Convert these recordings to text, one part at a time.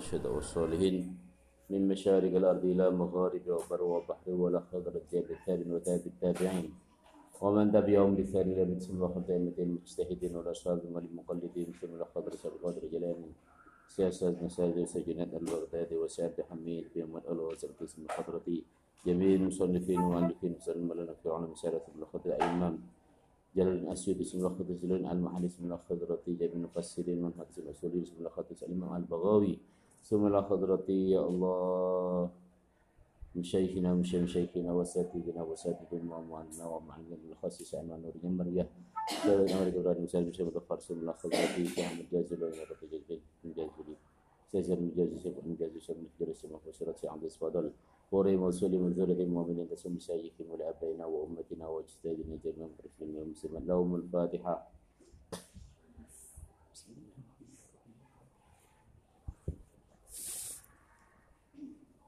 أشهد والصالحين من مشارق الأرض إلى مغارب وبر وبحر ولا خضر الجاب التابعين وتاب التابعين. ومن تبعهم بإحسان إلى من ثم خاتمة المجتهدين والأصحاب والمقلدين ثم إلى خضر سبع قدر جلاني سياسة مساجد سجنات البغدادي وسعد حميد بن الأول وسعد اسم الحضرتي جميع المصنفين والمؤلفين وسلم لنا في علم سيرة خضر الإمام. جلال الأسيوطي اسم خضر جلال المحلي اسم الخضرتي جميع المفسرين من حديث الأسيوطي اسم الخضر الإمام البغاوي. سملا خضرتي يا الله من شيخنا من شيخ شيخنا وساتذنا وساتذنا ومعنا ومعنا الخاص سعنا نور جمرية سيد أمريكا براني وسائل من يا الفارس من الخضرتي كهم الجازل ونرد الجازل سيزر مجازي سيب مجازي سيب مجازي سيب مفسرة عند إسفادل وري موصولي من ذلك المؤمنين تسمي سيكم ولأبينا وأمتنا وأجسادنا جميعا برسلنا ومسلمين لهم الفاتحة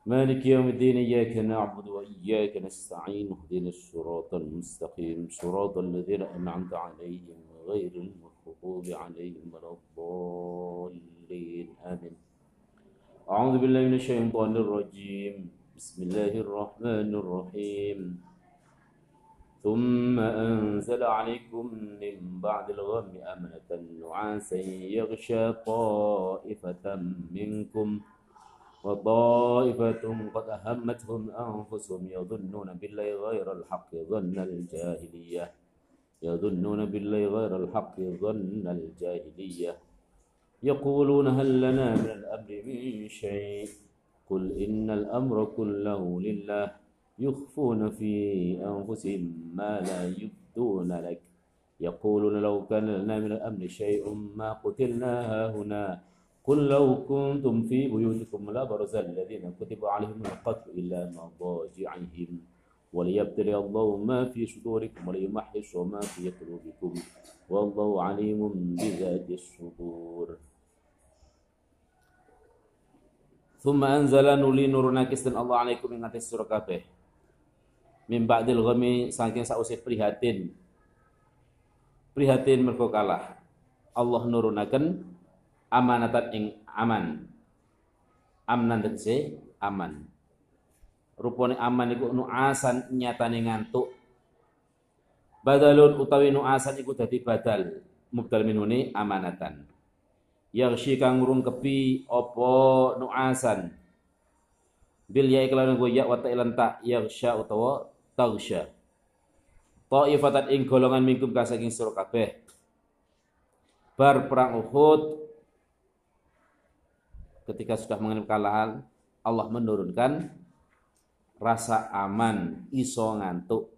مالك يوم الدين إياك نعبد وإياك نستعين اهدنا الصراط المستقيم. صراط الذين أنعمت عليهم غير المغضوب عليهم ولا الضالين. آمين. أعوذ بالله من الشيطان الرجيم. بسم الله الرحمن الرحيم. ثم أنزل عليكم من بعد الغم أمنة نعاسا يغشى طائفة منكم. وطائفة قد أهمتهم أنفسهم يظنون بالله غير الحق ظن الجاهلية. يظنون بالله غير الحق ظن الجاهلية. يقولون هل لنا من الأمر من شيء؟ قل إن الأمر كله لله. يخفون في أنفسهم ما لا يبدون لك. يقولون لو كان لنا من الأمر شيء ما قتلنا هنا. Qul law fi buyutikum la barazal ladzina kutiba عليهم al-qatl illa madaji'ihim wa liyabtali Allahu ma fi sudurikum wa liyumahhisu ma fi qulubikum wallahu alimun bi dhati sudur Thumma anzala dan Allah alaikum ing atas sura kabeh. Prihatin. Prihatin mergo kalah. Allah nurunakan amanatan ing aman. Amnan tegese aman. Rupane aman iku nuasan nyatane ngantuk. Badalun utawi nuasan iku dadi badal. Mubdal minuni amanatan yaghshi kang kepi apa nuasan bil ya iklan go ya wa ta'ilan ta yaghsha utawa taghsha ta'ifatan ing golongan mingkum ka saking sira kabeh bar perang Uhud ketika sudah mengalami kekalahan Allah menurunkan rasa aman iso ngantuk.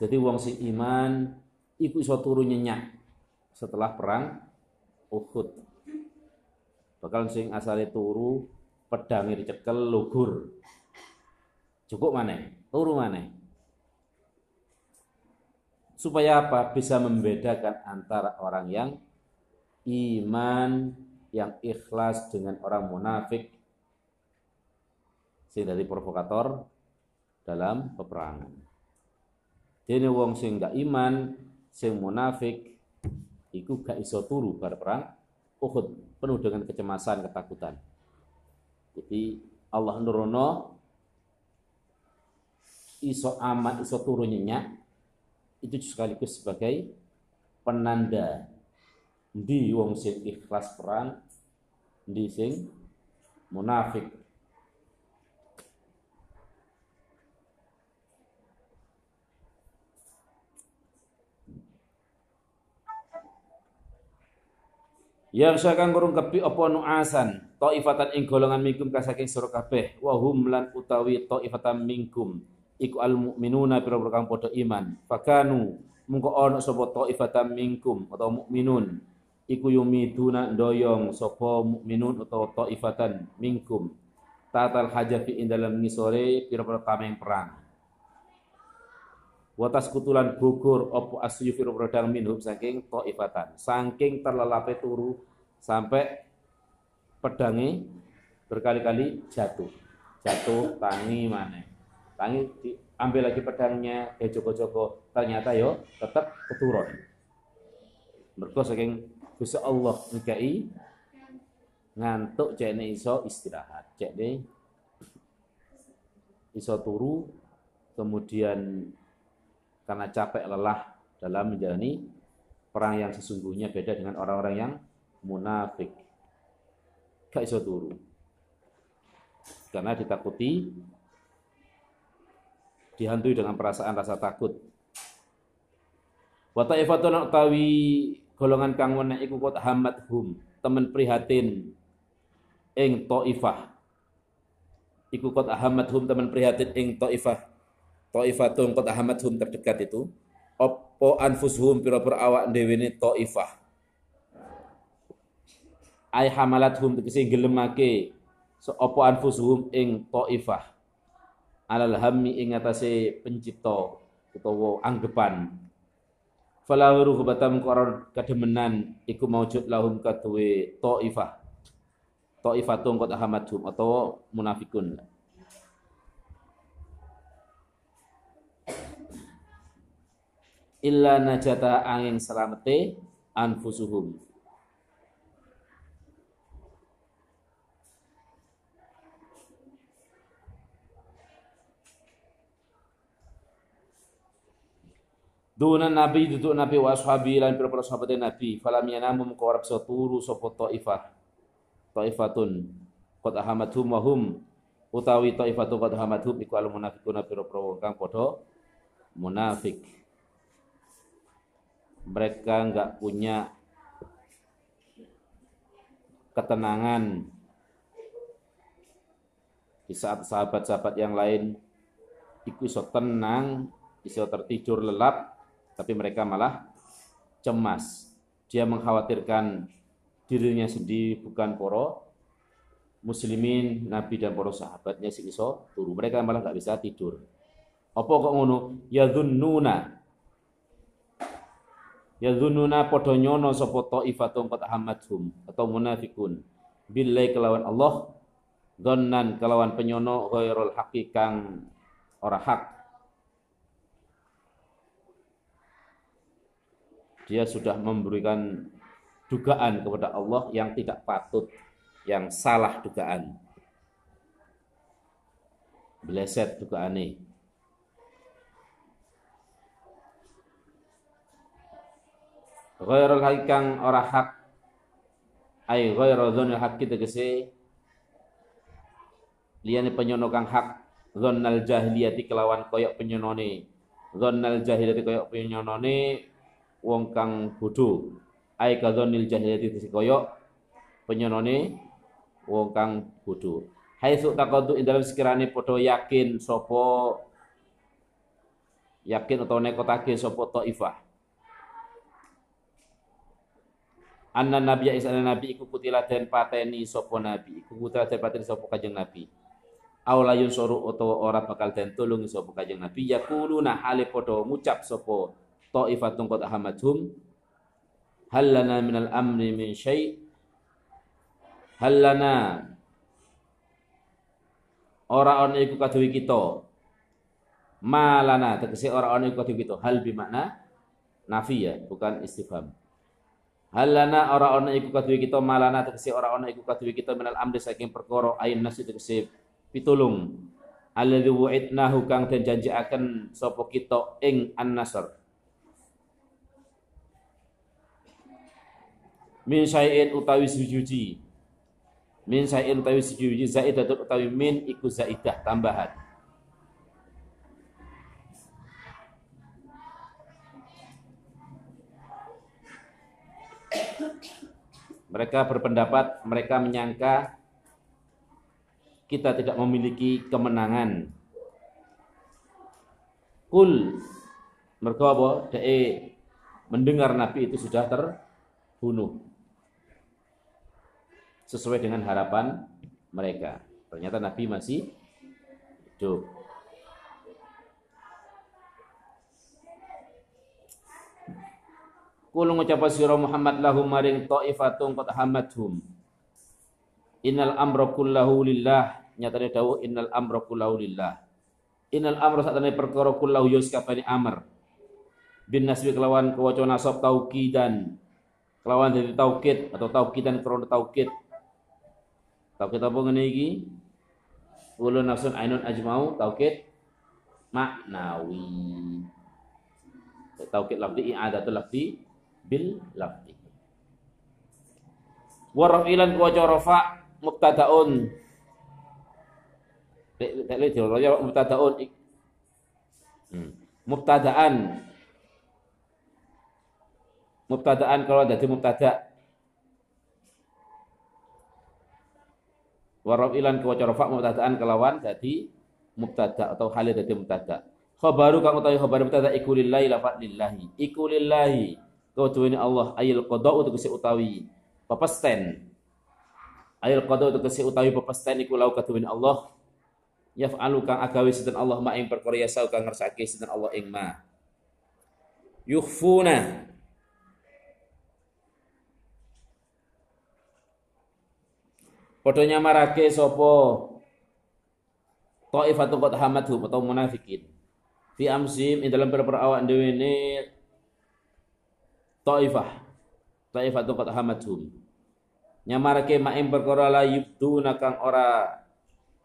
Jadi wong sing iman iku iso turu nyenyak setelah perang Uhud. Bakal sing asale turu pedange dicekel lugur. Cukup mana turu mana supaya apa? Bisa membedakan antara orang yang iman yang ikhlas dengan orang munafik sing dari provokator dalam peperangan. Jadi wong sing gak iman, sing munafik, iku gak iso turu bar perang Uhud penuh dengan kecemasan, ketakutan. Jadi Allah nurono iso aman, iso turun nyenyak itu sekaligus sebagai penanda di wong sing ikhlas perang, di sing munafik. Yang saking kurung kepi apa nuasan taifatan ing golongan minkum kasaking sira kabeh. Wa hum lan utawi taifatan minkum iku al mukminuna pira-pira kang padha iman. Fakanu mungko ana sapa taifatan minkum atau mukminun iku yumiduna ndoyong sapa mukminun utawa taifatan minkum tatal hajafi ing dalam ngisore pira-pira tameng perang Watas kutulan gugur opo asyufi rodang minhum saking taifatan. Saking terlelape turu sampai pedangi berkali-kali jatuh. Jatuh tangi mana? Tangi diambil lagi pedangnya ke joko-joko ternyata yo tetap keturun. Mergo saking Gusti Allah ngikai ngantuk cekne iso istirahat. Cekne iso turu kemudian karena capek lelah dalam menjalani perang yang sesungguhnya beda dengan orang-orang yang munafik. Gak iso turu. Karena ditakuti dihantui dengan perasaan rasa takut. Wa ta'ifatun tawi golongan kang wene iku kot hamat hum temen prihatin. Ing taifah. Iku kot hamat hum temen prihatin ing taifah. Taifatun kot hamat hum terdekat itu. Opo anfushum pira-pira awak dhewe ne taifah? Ai hamalat hum tegese gelemake so opo anfushum ing taifah. Alal hammi ing atase pencipta utawa anggepan fala ruhbatam qarar kademenan iku maujud lahum kadue taifah. Taifatun qad ahamathum atau munafikun. Illa najata angin selamete anfusuhum Duna nabi duduk nabi wa ashabi lan pira-pira sahabat nabi. Falam yanamu ora bisa turu sapa taifah. Taifatun qad ahamathum wa hum. Utawi taifatun qad ahamathum iku al munafiquna pira-pira kang padha munafik. Mereka enggak punya ketenangan di saat sahabat-sahabat yang lain. Iku iso tenang, iso tertidur lelap, tapi mereka malah cemas. Dia mengkhawatirkan dirinya sendiri bukan poro muslimin, nabi dan poro sahabatnya si iso turu. Mereka malah nggak bisa tidur. Apa kok ngono? Ya dhunnuna. Ya dhunnuna padha nyono sapa hamathum atau munafikun. Billahi kelawan Allah Donan kelawan penyono ghairul hakikang ora hak dia sudah memberikan dugaan kepada Allah yang tidak patut, yang salah dugaan. Bleset dugaan ini. Ghairul hakikang ora hak. Ay ghairu dzonil haqi tegese. Liyane penyono kang hak. Dzonnal jahiliyati kelawan koyok penyonone. Dzonnal jahiliyati koyok penyonone wong kang bodho. Ai kadzonil jahiliyati dise kaya penyonone wong kang bodho. Haitsu taqaddu ing dalam sekirane padha yakin sapa yakin atau nekotake sapa taifah. Anna nabi isa nabi iku kutila den pateni sapa nabi. Iku kutila den pateni sapa kanjeng nabi. Awla yunsoru utawa ora bakal den tulung sapa kanjeng nabi. Yaquluna hale padha ngucap sapa ta'ifatun qad ahamathum hal lana minal amri min syai' hal lana. Ora ana iku kaduwe kita. Malana tegese ora ana iku kaduwe kita. Hal bimakna? Nafi ya bukan istifham. Hal lana. Ora ana iku kaduwe kita malana tegese ora ana iku kaduwe kita minal amri saking perkara ayin nasi tegese pitulung. Alladzi wa'idnahu kang den janjiaken sapa kita ing an-nasr min syai'in utawi sujuji. Min syai'in utawi sujuji zaidatun utawi min iku zaidah tambahan. Mereka berpendapat mereka menyangka kita tidak memiliki kemenangan. Kul mereka apa? Mendengar nabi itu sudah terbunuh sesuai dengan harapan mereka. Ternyata Nabi masih hidup. Kul ngucap sira Muhammad lahum maring taifatun qad hamathum. Innal amra kullahu lillah. Nyatane dawuh innal amra kullahu lillah. Innal amra satane perkara kullahu yus kabani amr. Bin nasbi kelawan kewaca nasab tauqidan. Kelawan dari taukid atau tauqidan krana taukid Taukid apa ngene iki? Ulun nafsun ainun ajmau taukid maknawi. Taukid lafzi i'adatul lafzi bil lafzi. Wa rafilan wa rafa mubtadaun. Tak lihat ya mubtadaun. Hmm. Mubtadaan. Mubtadaan kalau jadi mubtada Warab ilan kewaca rafa mubtadaan kelawan jadi mubtada atau halil jadi mubtada. Khabaru kang utawi khabar mubtada iku lillahi lafat lillahi. Iku lillahi kaduweni Allah ayil qada kese utawi pepesten. Ayil qada kese utawi pepesten iku lau kaduweni Allah yaf'alu kang agawe sinten Allah ma ing kang ngersake sinten Allah ing ma. Yukhfuna Padha nyamarake sapa Ta'ifatun qad hamadhum atau munafikin. Fi amsim ing dalam perkara awak dhewe ne Ta'ifah. Ta'ifatun qad hamadhum. Nyamarake maing perkara la yubduna kang ora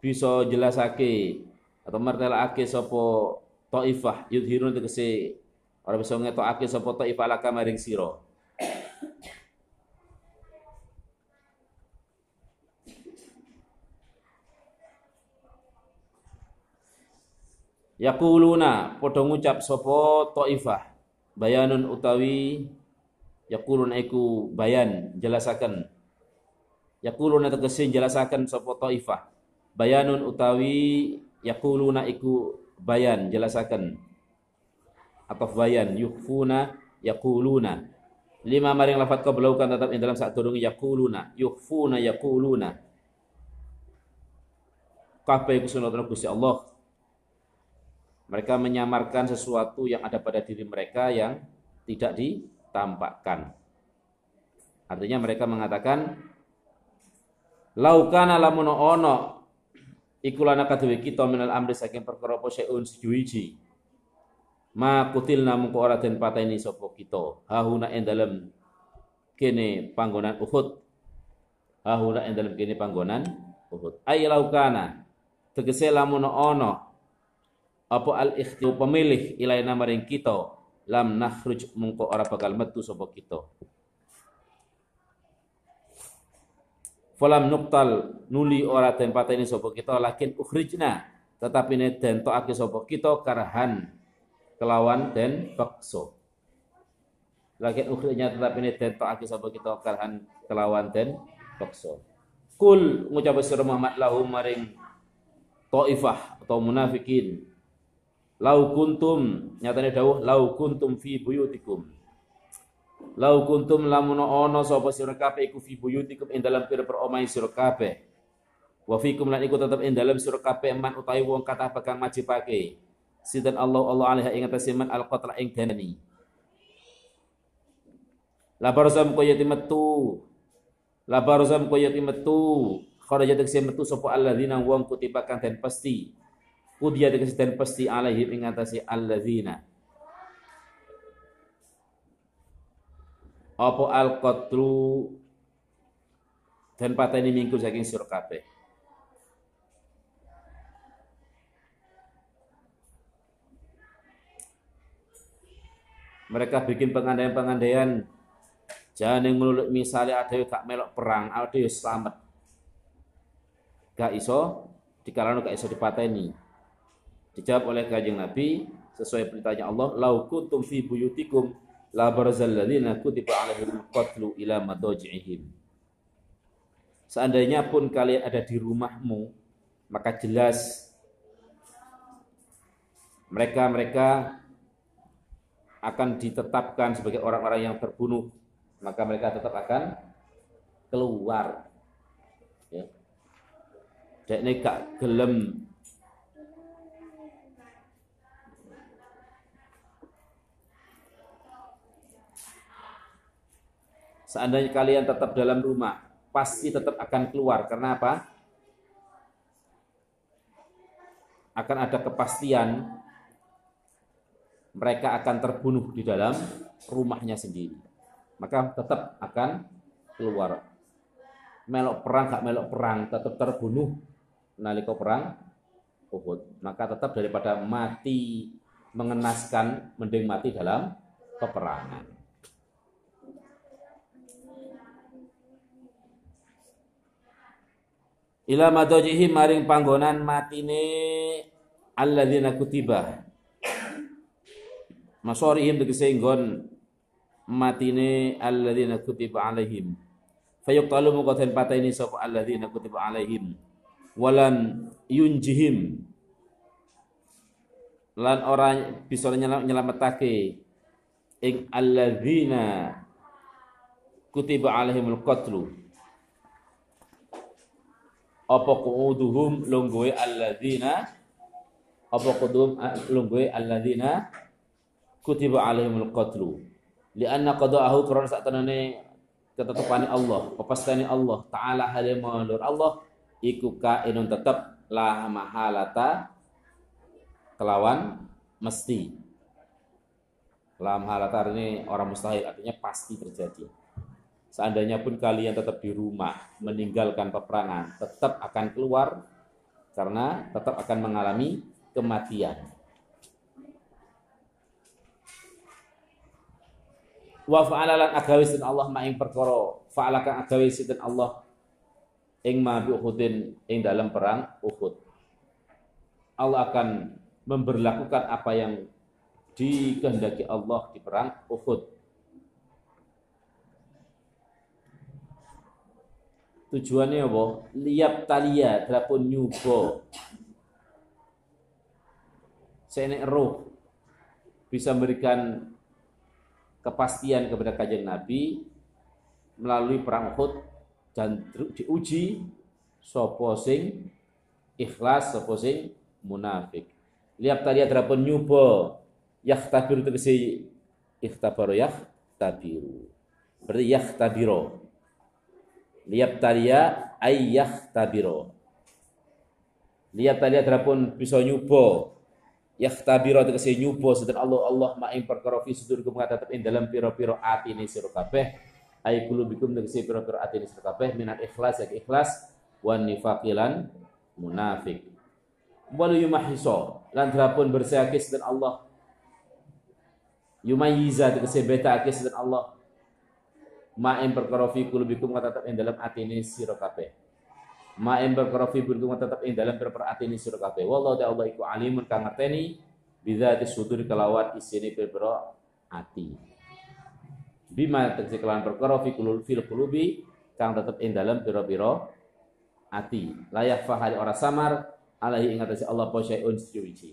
bisa jelasake atau martelake sapa Ta'ifah yudhirun tegese ora bisa ngetokake sapa Ta'ifah laka maring sira. Yaquluna padha ngucap sapa Taifah. Bayanun utawi yaquluna iku bayan jelasaken. Yaquluna tegese jelasaken sapa Taifah. Bayanun utawi yaquluna iku bayan jelasaken. Atau bayan yukhfuna yaquluna lima maring lafat belaukan tetap ing dalam sak durung yaquluna yukhfuna yaquluna kabeh iku Gusti Allah mereka menyamarkan sesuatu yang ada pada diri mereka yang tidak ditampakkan. Artinya mereka mengatakan laukana lamun ono ikulana kadhewe kita minal amri saking perkara apa syai'un sejuiji. Ma kutilna mungko ora den pateni sapa kita. Hahuna ing dalem kene panggonan Uhud. Hahuna ing dalem kene panggonan Uhud. Ay laukana tegese lamun ono apa al ikhtiar pemilih ilaina maring kita lam nakhruj mungko ora bakal metu sapa kita. Falam nuktal nuli ora den pateni sapa kita lakin ukhrijna tetapi ne den tokake sapa kita karahan kelawan den paksa. Lakin ukhrijna tetapi ne den tokake sapa kita karahan kelawan den paksa. Kul ngucap sira Muhammad lahum maring taifah atau munafikin Lau kuntum nyatane dawuh lau kuntum fi buyutikum. Lau kuntum lamun ana sapa sira kabeh iku fi buyutikum ing dalam pira-pira omahe sira kabeh. Wa fikum lan iku tetep ing dalam sira kabeh man utawi wong kata bakang majibake. Sinten Allah Allah alaiha ing atase man al-qatla ing dani. Labarzam koyati metu. Labarzam koyati metu. Kharaja tegese metu sapa alladzina wong kutiba kang den pasti Kudia dikasih pasti alaihim ingatasi alladzina. Apa al qatlu dan pateni minggu saking sira. Mereka bikin pengandaian-pengandaian jangan yang menurut misalnya ada yang gak melok perang, ada yang selamat. Gak iso, dikalau gak iso dipateni. Dijawab oleh kanjeng Nabi sesuai perintahnya Allah, "Lau kuntum fi buyutikum la barazal ladzina kutiba alaihim qatlu ila madaji'ihim." Seandainya pun kalian ada di rumahmu, maka jelas mereka-mereka akan ditetapkan sebagai orang-orang yang terbunuh, maka mereka tetap akan keluar. Ya. Dan ini gak gelem Seandainya kalian tetap dalam rumah, pasti tetap akan keluar. Karena apa? Akan ada kepastian mereka akan terbunuh di dalam rumahnya sendiri. Maka tetap akan keluar. melok perang gak melok perang tetap terbunuh nalika perang Uhud. Maka tetap daripada mati mengenaskan mending mati dalam peperangan. Ila madajihi maring panggonan matine alladzina kutiba. Masorihim tegese nggon matine alladzina kutiba alaihim. Fayuqtalu muqaten pataini sapa alladzina kutiba alaihim walan yunjihim lan orang bisa nyelametake ing alladzina kutiba alaihimul qatlu apa qu'uduhum lungguhe alladzina apa qudum lungguhe alladzina kutiba alaihimul qatlu lianna qada'ahu karena sak tenane ketetepane Allah pepastane Allah taala halimulur Allah iku kainun tetap la mahalata kelawan mesti. La mahalata ini orang mustahil artinya pasti terjadi. Seandainya pun kalian tetap di rumah meninggalkan peperangan, tetap akan keluar karena tetap akan mengalami kematian. Wa fa'alalan agawis dan Allah ma'ing perkara fa'alakan agawis dan Allah ing ma Uhudin ing dalam perang Uhud. Allah akan memberlakukan apa yang dikehendaki Allah di perang Uhud. Tujuannya apa? Liap talia, drapun nyubo. Senek roh. Bisa memberikan kepastian kepada kajian Nabi melalui perang Uhud dan diuji sapa sing ikhlas sapa sing munafik. Lihat tadi ada pun nyubo tabiru tegese ikhtabaru tabiru berarti tabiro lihat tadi ay tabiro lihat tadi ada pun bisa nyubo tabiro tegese nyubo sedher Allah Allah ma'ing perkara fi sudurikum tetap ing dalam piro-piro atine sira kabeh. Ay kulubikum tegese pira-pira ati sira kabeh minat ikhlas yak ikhlas wan nifaqilan munafik. Wal yumahiso lan drapun bersihake dan Allah. Yumayiza tegese betake dan Allah ma em perkara fi kulubikum tetap ing dalam atine sira kabeh. Ma em perkara fi kulubikum tetap ing dalam perkara atine sira kabeh. Wallahu ta'ala iku alimun kang ngerteni bidzati sudur kelawat isine pira ati bima tegese kelawan perkara fi qulubi kang tetep ing dalem pira-pira layak fahari ora samar alaihi ing atase Allah apa syai'un suci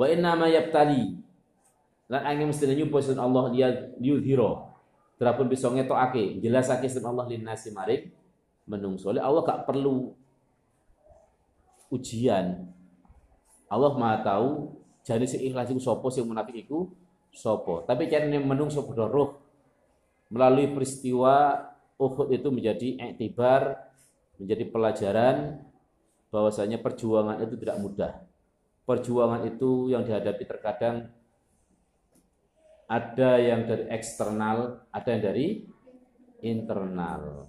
wa inna ma yabtali lan angin mesti nyupo Allah dia yudhiro terapun bisa ngetokake jelasake sun Allah lin nasi maring menungso Allah gak perlu ujian Allah Maha tahu jenis ikhlas iku sapa sing munafik iku sopo. Tapi carane menungso padha roh melalui peristiwa Uhud itu menjadi iktibar, menjadi pelajaran bahwasanya perjuangan itu tidak mudah. Perjuangan itu yang dihadapi terkadang ada yang dari eksternal, ada yang dari internal.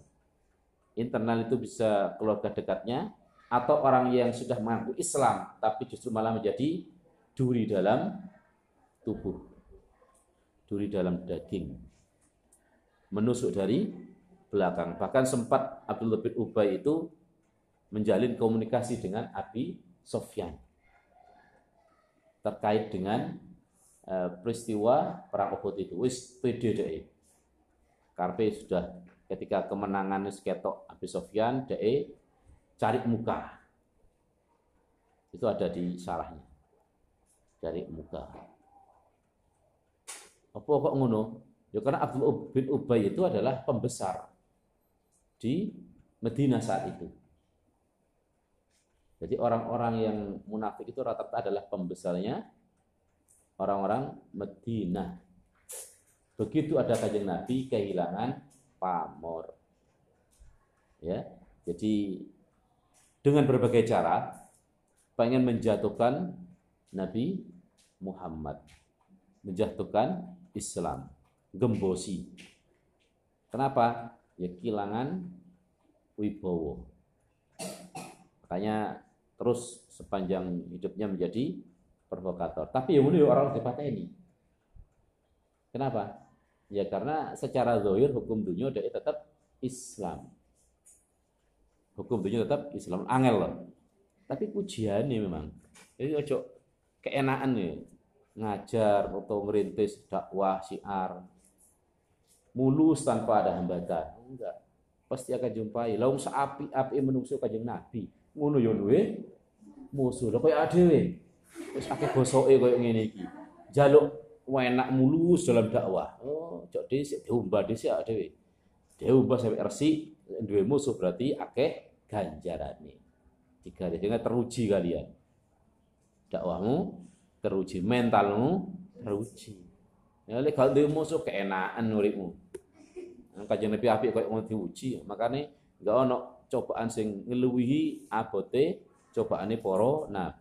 Internal itu bisa keluarga dekatnya atau orang yang sudah mengaku Islam tapi justru malah menjadi duri dalam tubuh duri dalam daging. Menusuk dari belakang. Bahkan sempat Abdullah bin Ubay itu menjalin komunikasi dengan Abi Sofyan terkait dengan peristiwa perang Uhud itu. Wis pede. Karpe sudah ketika kemenangan ketok Abi Sofyan deh cari muka. Itu ada di sarahnya. Cari muka. Apa kok ngono? Ya karena Abdul bin Ubay itu adalah pembesar di Medina saat itu. Jadi orang-orang yang munafik itu rata-rata adalah pembesarnya orang-orang Medina. Begitu ada kajian Nabi kehilangan pamor. Ya, jadi dengan berbagai cara pengen menjatuhkan Nabi Muhammad, menjatuhkan Islam, gembosi. Kenapa? Ya kehilangan wibowo. Makanya terus sepanjang hidupnya menjadi provokator. Tapi yang ini orang ini. Kenapa? Ya karena secara zohir hukum dunia dia tetap Islam. Hukum dunia tetap Islam. Angel loh. Tapi pujian nih memang. Jadi ojo keenaan nih ngajar atau merintis dakwah syiar mulus tanpa ada hambatan enggak pasti akan jumpai laung seapi api menungsu kajeng nabi ngono yo duwe musuh lho koyo adewe wis akeh bosoke koyo ngene iki jaluk enak mulus dalam dakwah oh cok dhisik diumbah dhisik adewe diumbah sampai resik duwe musuh berarti akeh ganjarane jika dia teruji kalian dakwahmu teruji, mentalmu teruji. Ya lek kalau duwe musuh keenaan uripmu. Kanjeng Nabi apik koyo ngono diuji, makane enggak ono cobaan sing ngeluwihi abote cobaane para nabi.